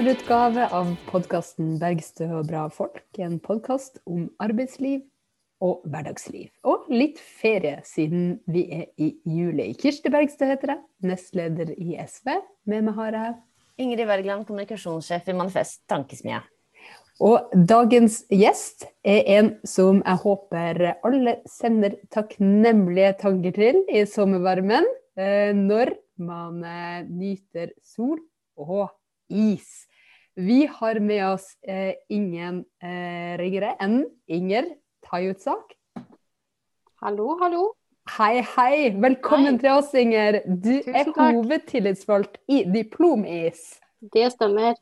sommerutgave av podkasten 'Bergstø og bra folk'. En podkast om arbeidsliv og hverdagsliv. Og litt ferie, siden vi er i juli. Kirsti Bergstø heter jeg, nestleder i SV. Med meg har jeg Ingrid Wergeland, kommunikasjonssjef i Manifest Tankesmie. Og dagens gjest er en som jeg håper alle sender takknemlige tanker til i sommervarmen, eh, når man eh, nyter sol og is. Vi har med oss eh, ingen eh, ringere enn Inger Tajutsak. Hallo, hallo. Hei, hei. Velkommen Hei. til oss, Inger. Du Tusen er hovedtillitsvalgt i Diplom-is. Det stemmer.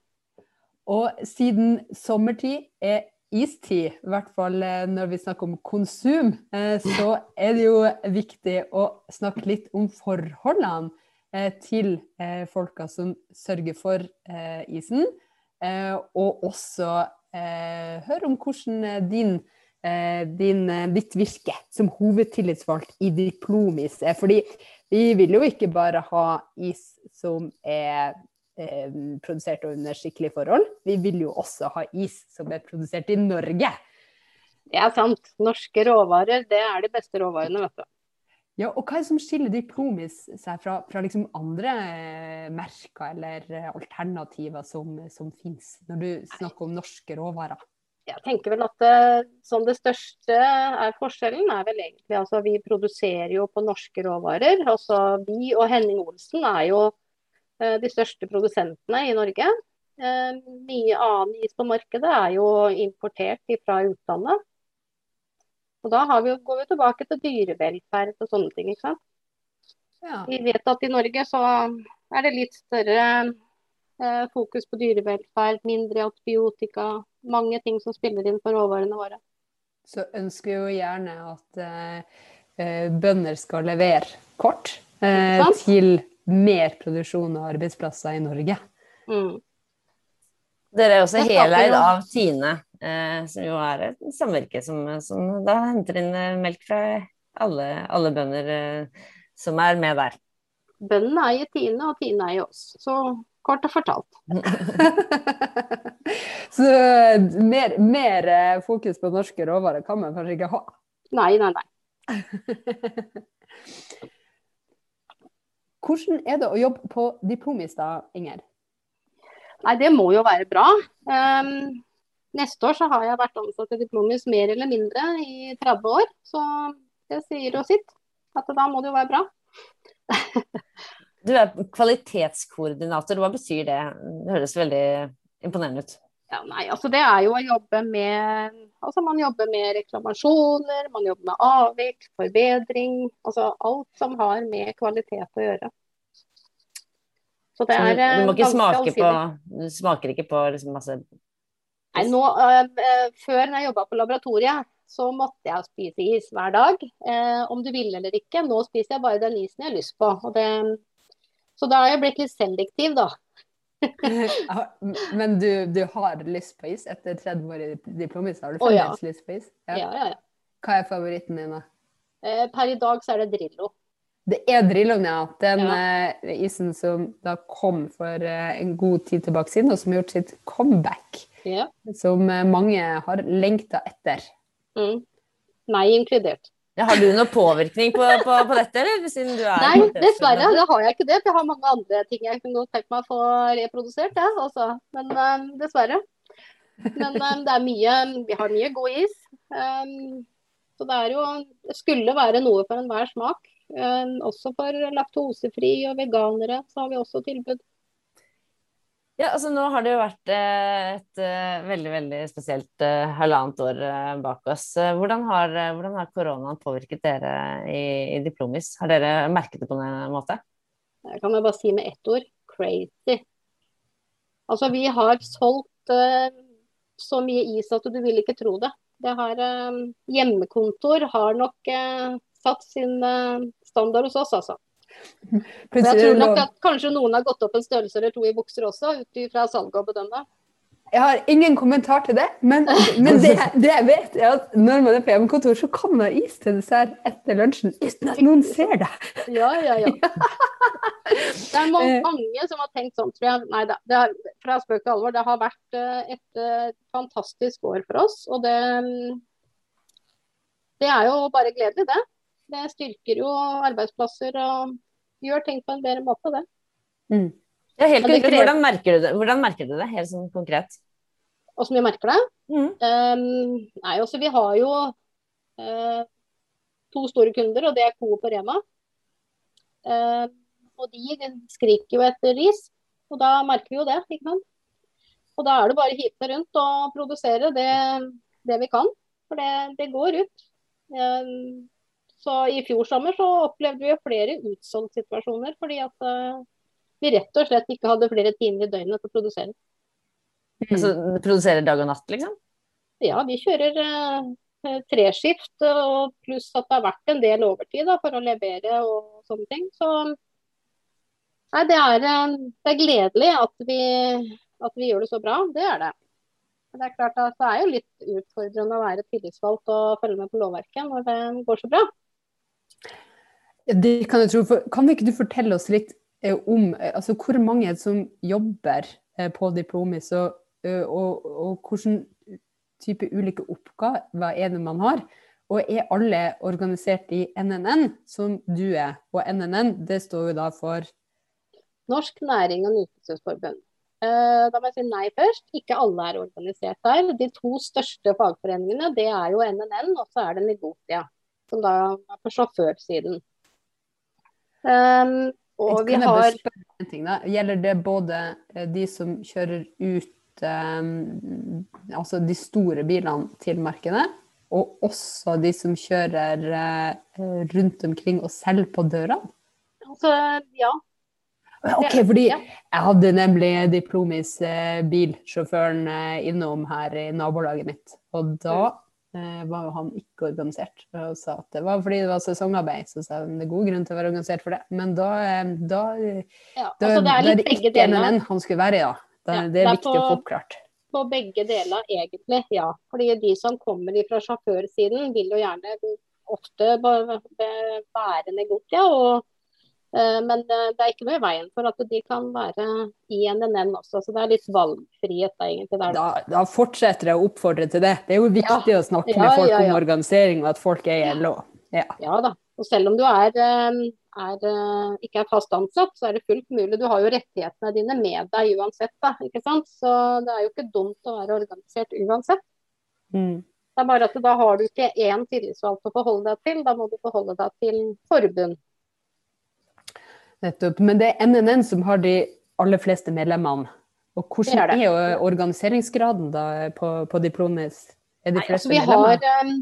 Og siden sommertid er istid, i hvert fall eh, når vi snakker om konsum, eh, så er det jo viktig å snakke litt om forholdene eh, til folka som sørger for isen, og også eh, høre om hvordan eh, din, eh, din, eh, ditt virke som hovedtillitsvalgt i Diplomis. Fordi vi vil jo ikke bare ha is som er eh, produsert under skikkelige forhold. Vi vil jo også ha is som er produsert i Norge. Det er sant. Norske råvarer, det er de beste råvarene, vet du. Ja, og hva er det som skiller Diplomis seg fra, fra liksom andre eh, merker eller eh, alternativer som, som finnes, når du snakker om norske råvarer? Jeg tenker vel at det, som det største er forskjellen, er vel egentlig altså vi produserer jo på norske råvarer. Altså vi og Henning Olsen er jo eh, de største produsentene i Norge. Eh, mye annen is på markedet er jo importert fra utlandet. Og da har vi, går vi tilbake til dyrevelferd og sånne ting. ikke sant? Ja. Vi vet at i Norge så er det litt større eh, fokus på dyrevelferd, mindre antibiotika, mange ting som spiller inn for råvarene våre. Så ønsker vi jo gjerne at eh, eh, bønder skal levere kort eh, til mer produksjon og arbeidsplasser i Norge. Mm. Dere er også heleid av Tine, som jo er et samvirke som, som da henter inn eh, melk fra alle, alle bønder eh, som er med der. Bøndene eier Tine, og Tine eier oss. Så kort og fortalt. Så mer, mer eh, fokus på norske råvarer kan man kanskje ikke ha. Nei, nei, nei. Hvordan er det å jobbe på Diplomis da, Inger? Nei, det må jo være bra. Ehm, neste år så har jeg vært ansatt i Diplomis mer eller mindre i 30 år. Så det sier jo sitt. At da må det jo være bra. Du er kvalitetskoordinator, hva betyr det? Det høres veldig imponerende ut. Ja, nei, altså det er jo å jobbe med Altså man jobber med reklamasjoner, man jobber med avvik, forbedring. Altså alt som har med kvalitet å gjøre. Så det Så er du, du må eh, ikke smake smake på allsidig. Du smaker ikke på liksom masse Nei, nå, eh, før når jeg jobba på laboratoriet, så måtte jeg spise is hver dag. Eh, om du ville eller ikke. Nå spiser jeg bare den isen jeg har lyst på. Det, så da har jeg blitt litt selektiv, da. Men du, du har lyst på is etter 30 år i Diplomis? Har du Å, ja. lyst på is? Ja, ja, ja. Hva er favoritten din, da? Per i dag så er det Drillo. Det er Drilloen, ja. Den Ja. isen som da kom for en god tid tilbake siden, og som har gjort sitt comeback. Ja. Som eh, mange har lengta etter. Mm. Meg inkludert. ja, Har du noe påvirkning på, på, på dette, eller? Siden du er Nei, dessverre. Det har jeg ikke det. For jeg har mange andre ting jeg kunne godt tenkt meg å få reprodusert. Ja, altså. Men um, dessverre. Men um, det er mye Vi har mye god is. Um, så det er jo Det skulle være noe for enhver smak. Um, også for laktosefri og veganere så har vi også tilbud. Ja, altså nå har det jo vært eh, et eh, veldig, veldig spesielt eh, halvannet år bak oss. Hvordan har, hvordan har koronaen påvirket dere i, i Diplomis? Har dere merket det på noen måte? Jeg kan bare si med ett ord crazy. Altså, vi har solgt uh, så mye is at du vil ikke tro det. Det har, uh, hjemmekontor har nok uh, satt sin standard hos oss, altså. Men jeg tror nok at kanskje noen har gått opp en størrelse eller to i bukser også, ut fra salget å bedømme. Jeg har ingen kommentar til det, men, men det, det jeg vet, er at når man er på hjemmekontor, så kan man ha is til dessert etter lunsjen uten at noen ser det. Ja, ja, ja. Det er mange, mange som har tenkt sånn, tror jeg. Nei da, det har, fra spøk til alvor. Det har vært et fantastisk år for oss. Og det, det er jo bare gledelig, det. Det styrker jo arbeidsplasser og gjør ting på en bedre måte, det. Mm. Ja, helt konkret, hvordan, merker du det? hvordan merker du det, helt sånn konkret? Åssen vi merker det? Mm. Um, nei, også, altså, vi har jo uh, to store kunder, og det er Coop og Rema. Uh, og de skriker jo etter ris, og da merker vi jo det. ikke sant? Og da er det bare å hive rundt og produsere det, det, vi kan. For det, det går ut. Um, så i fjor sommer så opplevde vi flere utsolgtsituasjoner fordi at uh, vi rett og slett ikke hadde flere timer i døgnet til å produsere. Mm. Altså produsere dag og natt, liksom? Ja, vi kjører uh, treskift, og pluss at det har vært en del overtid da, for å levere og sånne ting. Så nei, det er, uh, det er gledelig at vi, at vi, gjør det så bra. Det er det. Det er klart at det er jo litt utfordrende å være tillitsvalgt og følge med på lovverket når det går så bra. Det kan jeg tro. Kan ikke du fortelle oss litt om altså hvor mange som jobber eh, på Diplomis, og, og, og hvilken type ulike oppgaver er det man har. Og er alle organisert i NNN, som du er? Og NNN, det står jo da for Norsk næring og nytelsesforbund. Da må jeg si nei først. Ikke alle er organisert der. De to største fagforeningene det er jo NNN og så er det Nigotia, som da er på sjåførsiden. Um, og vi har ting, Gjelder det både eh, de som kjører ut um, altså de store bilene til markedet, og også de som kjører uh, rundt omkring og selger på dørene? Altså, ja. Ok, fordi jeg hadde nemlig Diplomis uh, bilsjåføren innom her i nabolaget mitt. Og da mm. Eh, var jo han ikke organisert. Og sa at det var fordi det var sesongarbeid. Så sa han det er god grunn til å være organisert for det. Men da, eh, da, ja, da, altså det er, da er det ikke NNN han skulle være i, da. da ja, det er viktig på, å få oppklart. På begge deler, egentlig, ja. Fordi de som kommer fra sjåførsiden, vil jo gjerne ofte være Negotia. og Eh, men eh, det er ikke noe i veien for at de kan være i NNN også, så det er litt valgfrihet da, egentlig. Der. Da, da fortsetter jeg å oppfordre til det. Det er jo viktig ja. å snakke ja, med folk ja, om organisering og at folk er i LO. Ja. da. Og selv om du er, eh, er, ikke er fast ansatt, så er det fullt mulig. Du har jo rettighetene dine med deg uansett. Da, ikke sant? Så det er jo ikke dumt å være organisert uansett. Mm. Det er bare at da har du ikke én tillitsvalgt å forholde deg til, da må du forholde deg til forbund. Nettopp. Men det er NNN som har de aller fleste medlemmene. Og hvordan er, er, organiseringsgraden da på, på Diplomis? Er de fleste Nei, altså, vi medlemmer? Har, um,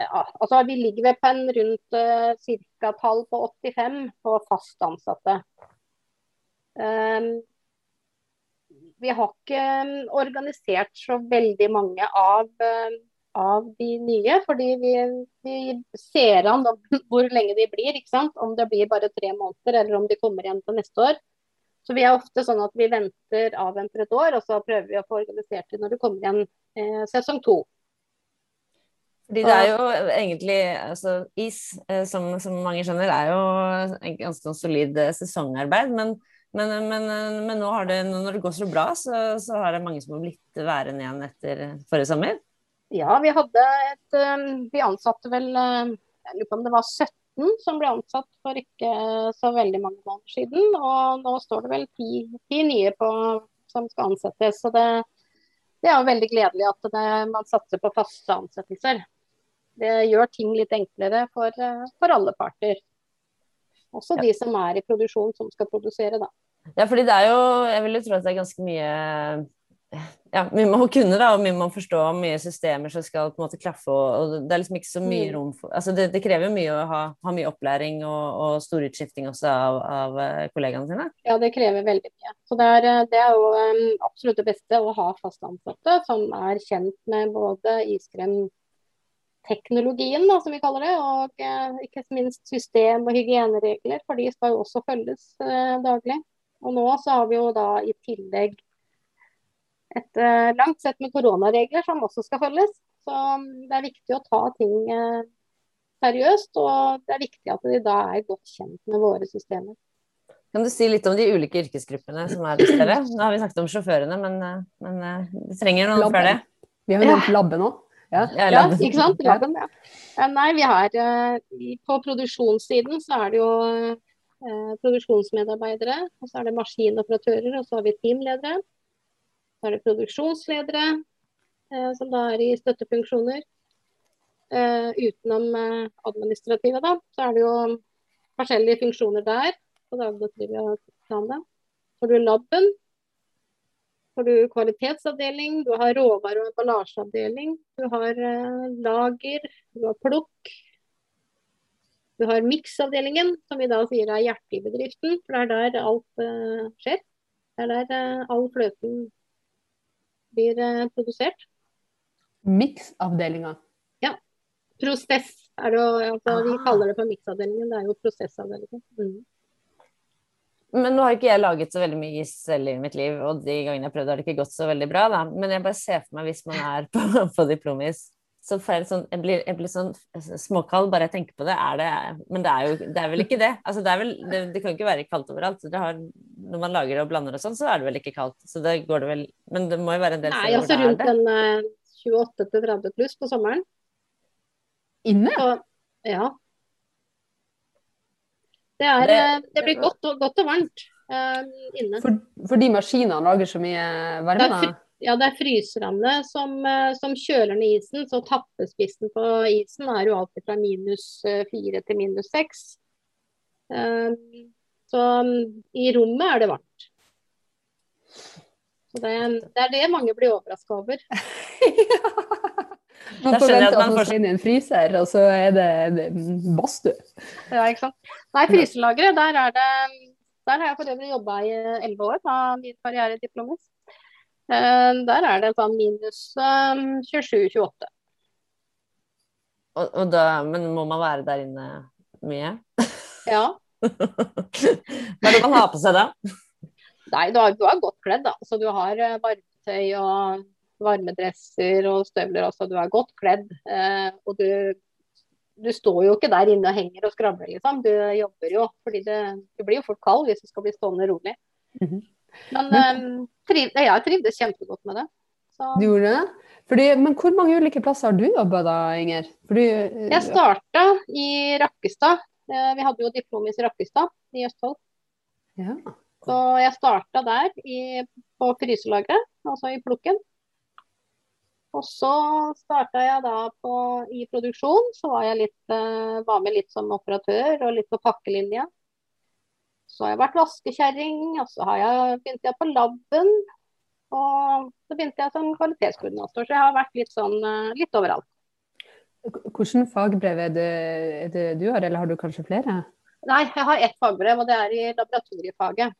ja, altså, vi ligger ved på en rundt uh, ca. tall på 85 på fast ansatte. Um, vi har ikke um, organisert så veldig mange av um, av de nye. Fordi vi, vi ser an hvor lenge de blir. Om det blir bare tre måneder, eller om de kommer igjen til neste år. Så vi er ofte sånn at vi venter, avventer et år, og så prøver vi å få organisert det når det kommer igjen eh, sesong to. Fordi det er jo egentlig altså, Is, eh, som, som, mange skjønner, er jo en ganske solid eh, sesongarbeid. Men, men, men, men nå det, når det går så bra, så, så har det mange som har blitt værende igjen etter forrige sommer. Ja, vi hadde et um, Vi ansatte vel um, Jeg lurer på om det var 17 som ble ansatt for ikke så veldig mange måneder siden. Og nå står det vel ti, ti nye på, som skal ansettes. Så det, det er jo veldig gledelig at det, man satser på faste ansettelser. Det gjør ting litt enklere for, for alle parter. Også ja. de som er i produksjon, som skal produsere, da. Ja, fordi det er jo Jeg vil jo tro at det er ganske mye ja, mye man må kunne, da, og mye man må forstå, mye systemer som skal på en måte klaffe. Og, og det er liksom ikke så mye mm. rom for altså det, det krever mye å ha, ha mye opplæring og, og stor utskifting også av, av, eh, kollegaene sine? Ja, det krever veldig mye. Så det er, det er jo um, absolutt det beste å ha fast ansatte som er kjent med både iskremteknologien, da, som vi kaller det, og uh, ikke minst system- og hygieneregler, for de skal jo også følges uh, daglig. Og nå så har vi jo da i tillegg et uh, langt sett med koronaregler som også skal følges. Så um, det er viktig å ta ting uh, seriøst, og det er viktig at de da er godt kjent med våre systemer. Kan du si litt om de ulike yrkesgruppene som er hos dere? Nå har vi snakket om sjåførene, men, eh, men eh, vi trenger noen Labben. før det. Vi har jo nevnt labben òg. Ja. Ja, Ja, labben. ikke sant? Labben, ja. Eh, Nei, vi har eh, På produksjonssiden så er det jo eh, produksjonsmedarbeidere, og så er det maskinoperatører, og så har vi teamledere. Så er det produksjonsledere, eh, som da er i støttefunksjoner. Eh, utenom eh, administrative, da, så er det jo forskjellige funksjoner der. På ta planet. Så har du laben, så har du kvalitetsavdeling, du har råvare- og emballasjeavdeling, du har lager, du har plukk. Du har miksavdelingen, som vi da sier er hjertet i bedriften, for det er der alt eh, skjer. Det er der eh, all fløten blir eh, produsert. Miksavdelinga. Prosess er det altså, vi Ah. kaller det for miksavdelingen, det er jo prosessavdelingen. Mm. Men nå har ikke jeg laget så veldig mye is selv i mitt liv, og de gangene jeg har prøvd, har det ikke gått så veldig bra, da. Men jeg bare ser for meg hvis man er på, på diplomis, så får jeg, sånn, jeg, blir, jeg blir sånn småkald bare jeg tenker på det. Er det men det er jo det er vel ikke det. Altså, det, er vel, det, det kan ikke være kaldt overalt. Det har, når man lager og blander og sånn, så er det vel ikke kaldt. Så det går det vel Men det må jo være en del Nei, steder altså hvor rundt det er det. en eh, 28-30 pluss på sommeren. Inne? Så, ja. Det, er, Det- eh, det blir godt og, godt og varmt uh, inne. For, fordi maskinene lager så mye Det varme? er, fry- ja, det er fryserne som, eh, som kjøler ned isen, så tappespissen på isen er jo alltid fra minus eh, fire til minus seks. Eh, Så mm, i rommet er det varmt. Så det, det er det mange blir overraska over. Man Da skjønner forventer at man man får- skal inn i en fryser, og så er det, badstue. Ja, ikke sant? Nei, fryselageret, der er det Der har jeg for øvrig jobba i elleve år av min karriere. Eh, Der er det sånn minus eh, 27-28. Og, og da, men må man være der inne mye? Ja. Hva er det man har på seg da? Nei, du er, du er godt kledd, da. Så du har eh, varmetøy og varmedresser og støvler Altså, Du er godt kledd. Eh, og du, du står jo ikke der inne og henger og skravler, liksom. Du jobber jo. fordi det, du blir jo fort kald hvis du skal bli stående rolig. Mhm. Men eh, triv, jeg trivdes kjempegodt med det. Så, Du gjorde det? Fordi, men hvor mange ulike plasser har du jobba da, Inger? Fordi, jeg starta i Rakkestad. Eh, vi hadde jo diplomis i Rakkestad i Østfold. ja. Så jeg starta der i, på fryselageret, altså i plukken. Og så starta jeg da på, i produksjon. Så var jeg litt, eh, var med litt som operatør og litt på pakkelinja. Så har jeg vært vaskekjerring, og så har jeg, begynte jeg på laben. Og så begynte jeg som kvalitetskoordinator, så jeg har vært litt sånn eh, litt overalt. Hvilket fagbrev er det, er det du har, eller har du kanskje flere? Nei, jeg har ett fagbrev, og det er i laboratoriefaget.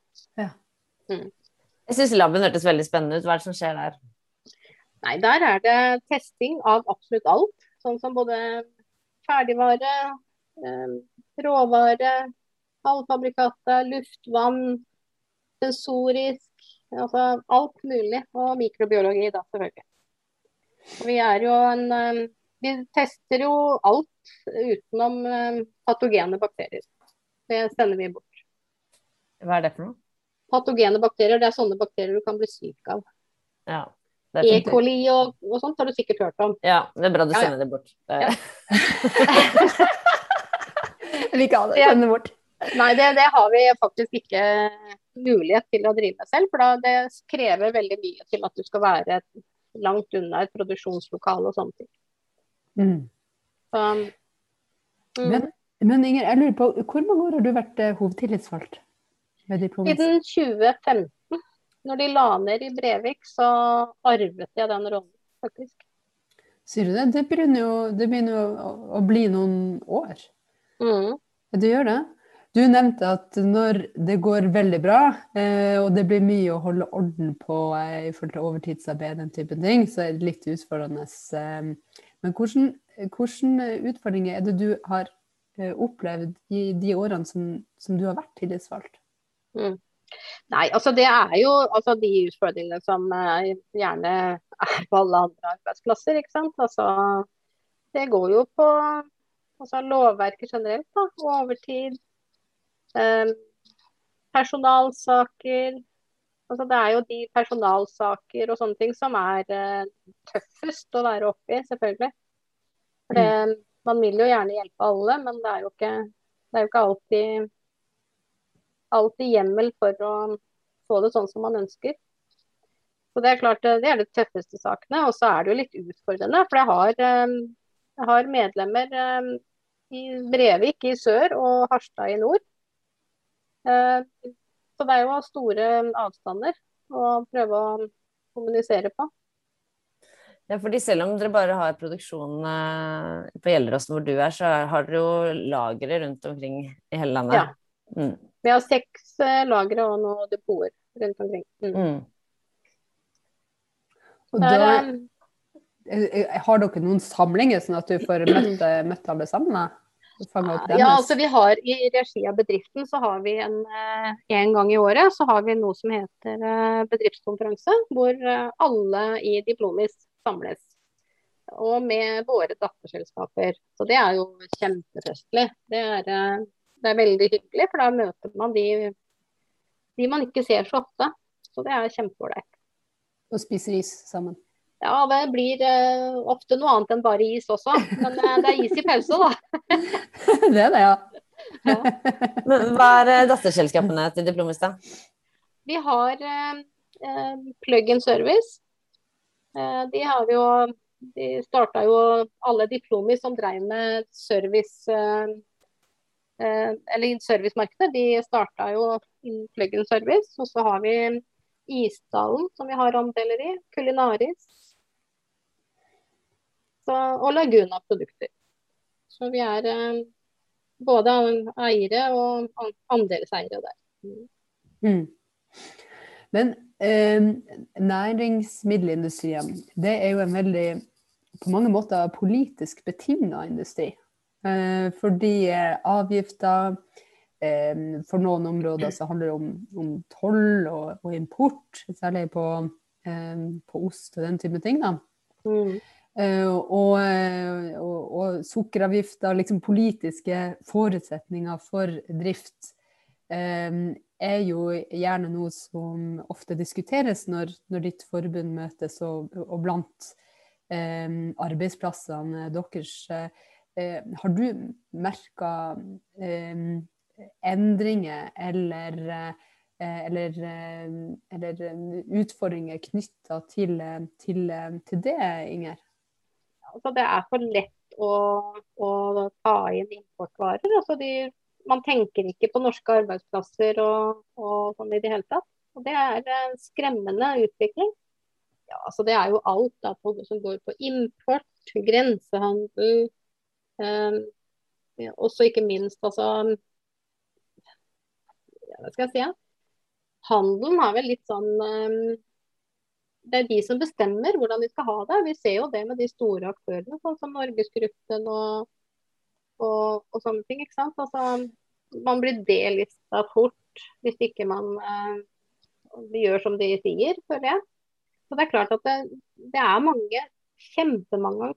Jeg syns laben hørtes veldig spennende ut. Hva er det som skjer der? Nei, der er det testing av absolutt alt. Sånn som både ferdigvare, eh, råvare, halvfabrikater, luftvann, sensorisk. Altså alt mulig. Og mikrobiologi, da, selvfølgelig. Vi er jo en eh, Vi tester jo alt utenom eh, patogene bakterier. Det sender vi bort. Hva er det for noe? Patogene bakterier, det er sånne bakterier du kan bli syk av. Ja, E. coli og, og sånt har du sikkert hørt om. Ja, det er bra du Ja, ja. sender det bort. Ja. Jeg vil ikke ha det. Ja. Send det bort. Nei, det, det har vi faktisk ikke mulighet til å drive selv. For da, det krever veldig mye til at du skal være langt unna et produksjonslokale og sånne ting. Mm. Så, mm. Men, men Inger, jeg lurer på, hvor mange år har du vært eh, hovedtillitsvalgt ved diplomet? Siden 2015, når de la ned i Brevik, så arvet jeg den rollen, faktisk. Sier du det? Det begynner jo, det begynner jo å, å bli noen år. Mm. du Det gjør det. Du nevnte at når det går veldig bra, eh, og det blir mye å holde orden på eh, i forhold til overtidsarbeid, den typen ting, så er det litt utfordrende. Eh, men hvordan, utfordringer er det du har eh, opplevd i de årene som, som du har vært tillitsvalgt? Nei, altså det er jo altså de utfordringene som eh, gjerne er på alle andre arbeidsplasser, ikke sant. Altså, det går jo på altså, lovverket generelt, da. Overtid. Eh, personalsaker. Altså, det er jo de personalsaker og sånne ting som er uh, tøffest å være oppi, selvfølgelig. For det, mm. Man vil jo gjerne hjelpe alle, men det er jo ikke, det er jo ikke alltid, alltid hjemmel for å få det sånn som man ønsker. Så Det er klart, det er de tøffeste sakene. Og så er det jo litt utfordrende. For jeg har, eh, jeg har medlemmer eh, i Brevik i sør og Harstad i nord. Eh, så det er jo store avstander å prøve å kommunisere på. Ja, fordi Selv om dere bare har produksjon på Gjelleråsen hvor du er, så har dere jo lagre rundt omkring i hele landet? Ja. Mm. Vi har seks lagre og noen depoter rundt omkring. Mm. Mm. Og da eh, eh, har dere noen samlinger, sånn at du får møtt, eh, møtt alle sammen? Ja, altså vi har I regi av bedriften så har vi en, en gang i året så har vi noe som heter bedriftskonferanse. Hvor alle i Diplomis samles. Og med våre datterselskaper. Så det er jo kjempefestlig. Det er, det er veldig hyggelig, for da møter man de, de man ikke ser så ofte. Så det er kjempeålreit og spiser is sammen? Ja, det blir uh, ofte noe annet enn bare is også. Men uh, det er is i pause, da. det er det, ja. ja. Men hva er eh, datterselskapene til Diplomis, da? Vi har uh, Plug-in Service. de har jo De starta jo alle Diplomis som drev med service eller servicemarkedet, de starta jo plug-in service. Og så har vi Isdalen, som vi har andeler i. Kulinaris. Så, og Laguna-produkter. Så vi er eh, både eiere og andelseiere der. Mm. Men eh, næringsmiddelindustrien, det er jo en veldig på mange måter politisk betinga industri. Eh, fordi eh, avgifter for noen områder så handler det om, om toll og, og, import, særlig på, på, ost og den type ting. da. Mm. Uh, og, og, og, sukkeravgifter, liksom politiske forutsetninger for drift, um, er jo gjerne noe som ofte diskuteres når, når ditt forbund møtes, og, og blant arbeidsplassene deres. Har du merka endringer eller, eh, eller, eh, eller utfordringer knytta til, til, til, det, Inger? Altså, det er for lett å, å ta inn importvarer. Altså, de, man tenker ikke på norske arbeidsplasser og, og sånn i det hele tatt. Og det er en skremmende utvikling. Ja, altså det er jo alt da, som går på import, grensehandel. Um, også ikke minst altså, hva skal jeg si, ja? handelen er vel litt sånn um, Det er de som bestemmer hvordan de skal ha det. Vi ser jo det med de store aktørene, sånn som Norgesgruppen og, og, og, sånne ting. ikke sant? Altså, man blir delista fort hvis ikke man eh, gjør som de sier, føler jeg. Så det er klart at det, det er mange, kjempemange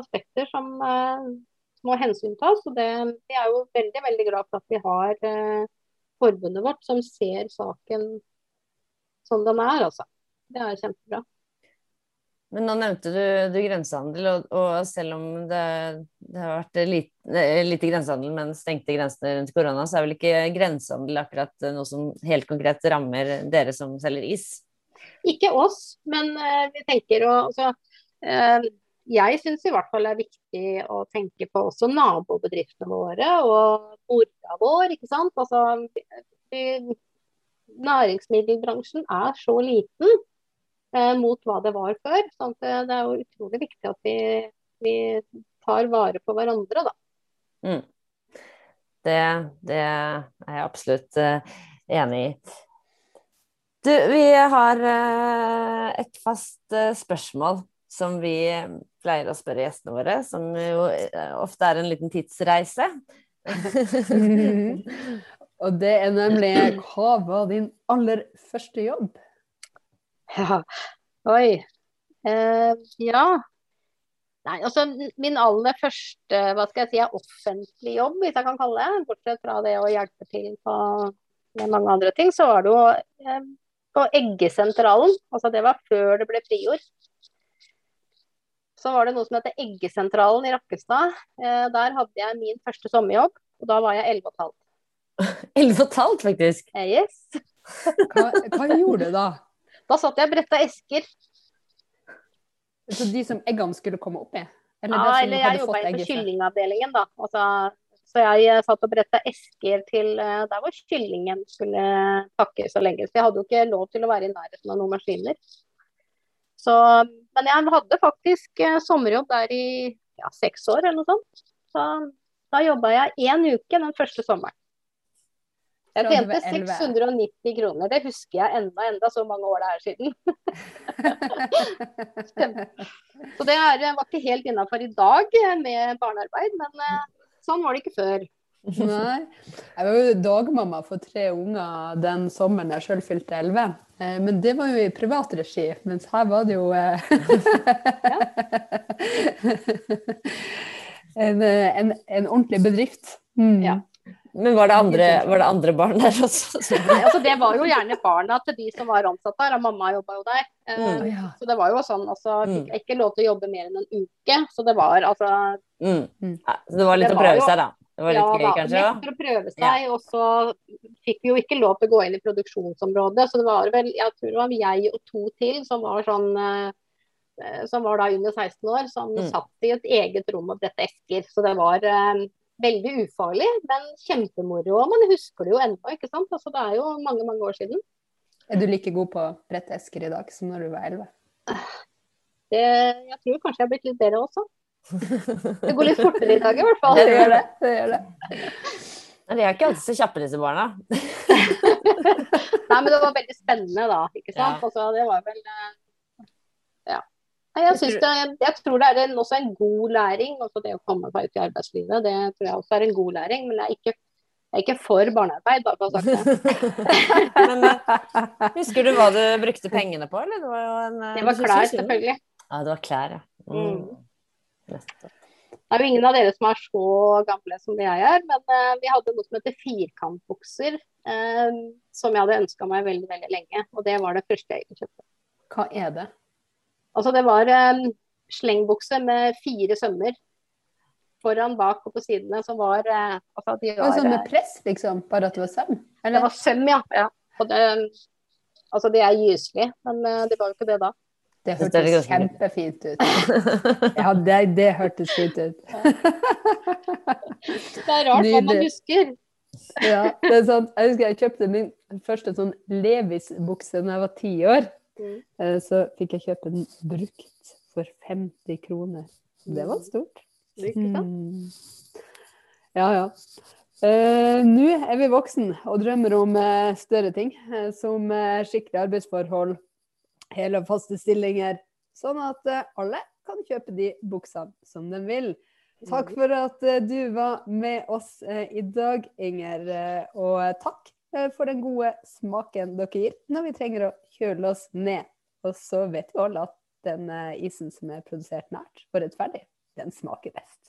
aspekter som eh, må hensyntas. Og det, vi er jo veldig veldig glad for at vi har eh, forbundet vårt som ser saken som den er, altså. Det er kjempebra. Men nå nevnte du, du grensehandel, og, og, selv om det, det har vært lite, lite, grensehandel, men stengte grensene rundt korona, så er vel ikke grensehandel akkurat noe som helt konkret rammer dere som selger is? Ikke oss, men uh, vi tenker å altså, uh, jeg syns i hvert fall det er viktig å tenke på også nabobedriftene våre og mora vår. ikke sant? Altså, næringsmiddelbransjen er så liten eh, mot hva det var før. sånn at Det er jo utrolig viktig at vi, vi tar vare på hverandre, da. Mm. Det, det, er jeg absolutt uh, enig i. Du, vi har et fast spørsmål som vi pleier å spørre gjestene våre, som jo eh, ofte er en liten tidsreise. Og det er nemlig Hva var din aller første jobb? Ja, oi. Eh, ja. Nei, altså min aller første hva skal jeg si, offentlig jobb, hvis jeg kan kalle det, bortsett fra det å hjelpe til på med mange andre ting, så var det jo eh, på Eggesentralen. Altså det var før det ble friord. Så var det noe som heter Eggesentralen i Rakkestad. Eh, der hadde jeg min første sommerjobb, og da var jeg 11 15. 11 15, faktisk. Eh, yes. Hva, hva gjorde du da? Da satt jeg og bretta esker. Så de som eggene skulle komme opp i? Eller Ja, som eller jeg jobba på kyllingavdelingen, da. Altså, så jeg eh, satt og bretta esker til eh, der hvor kyllingen skulle pakkes og legges. Jeg hadde jo ikke lov til å være i nærheten av noen maskiner. Så, men jeg hadde faktisk eh, sommerjobb der i ja, seks år eller noe sånt. Så da jobba jeg én uke den første sommeren. Jeg tjente 690 kroner. Det husker jeg enda, enda så mange år det er siden. Så det er, var ikke helt innafor i dag med barnearbeid, men eh, sånn var det ikke før. Nei. Jeg var jo dagmamma for tre unger den sommeren jeg sjøl fylte elleve. Eh, Men det var jo i privat regi, mens her var det jo eh, en, en, en ordentlig bedrift. Mm. Ja. Men var det andre, var det andre barn der også? Nei, altså, det var jo gjerne barna til de som var ansatt der, og mamma jobba jo der. Eh, Mm. Ja. Så det var jo sånn, altså Mm. fikk jeg ikke lov til å jobbe mer enn en uke. Så det var altså Mm. Mm. Ja, så det var litt Det å prøve seg, da. Det var litt ja, gøy, kanskje? litt for å prøve seg. Og så fikk vi jo ikke lov til å gå inn i produksjonsområdet, så det var vel jeg tror det var jeg og to til som var sånn eh, som var da under 16 år, som Mm. satt i et eget rom og bredte esker. Så det var eh, veldig ufarlig, men kjempemoro. Og man husker det jo ennå, ikke sant. Altså, det er jo mange, mange år siden. Er du like god på å brette esker i dag som når du var elleve? Det, jeg tror kanskje jeg har blitt litt bedre også. Det går litt fortere i dag i hvert fall. Det gjør det. det, gjør det. Men de er ikke alltid så kjappe, disse barna. Nei, men det var veldig spennende da, ikke sant. Ja. Altså, det var vel eh, Jeg, synes det, jeg tror det er en, også en god læring, også det å komme seg ut i arbeidslivet. Det tror jeg også er en god læring, men jeg er ikke, jeg er ikke for barnearbeid, bare for å ha sagt det. Men eh, husker du hva du brukte pengene på, eller? Det var, jo en, eh, Det var klær, selvfølgelig. Ja, det var klær, ja. Mm. Nettopp. Det er jo ingen av dere som er så gamle som det jeg er, men uh, vi hadde noe som heter firkantbukser, Uh, som jeg hadde ønska meg veldig, veldig lenge. Og det var det første jeg kjøpte. Hva er det? Altså det var eh, slengbukse med fire sømmer. Foran, bak og på sidene som var eh, altså de var sånn eh, med press, liksom? Bare at det var søm? Det var søm, ja. ja. Og det, altså det er gyselig, men eh, det var jo ikke det da. Det hørtes kjempefint ut. Ja, det, det hørtes fint ut. Det er rart hva man husker. Ja, det er sant. Jeg husker jeg kjøpte min første sånn Levis-bukse da jeg var ti år. Mm. Eh, Så fikk jeg kjøpe den brukt for 50 kroner. Det var stort. Sant? Mm. Ja, ja. Uh, Nå er vi voksen og drømmer om uh, større ting, uh, som skikkelige arbeidsforhold, hele og faste stillinger, sånn at alle kan kjøpe de buksene som de vil. Takk for at du var med oss i dag, Inger. Og takk for den gode smaken dere gir når vi trenger å kjøle oss ned. Og så vet vi alle at den eh, isen som er produsert nært og rettferdig, den smaker best.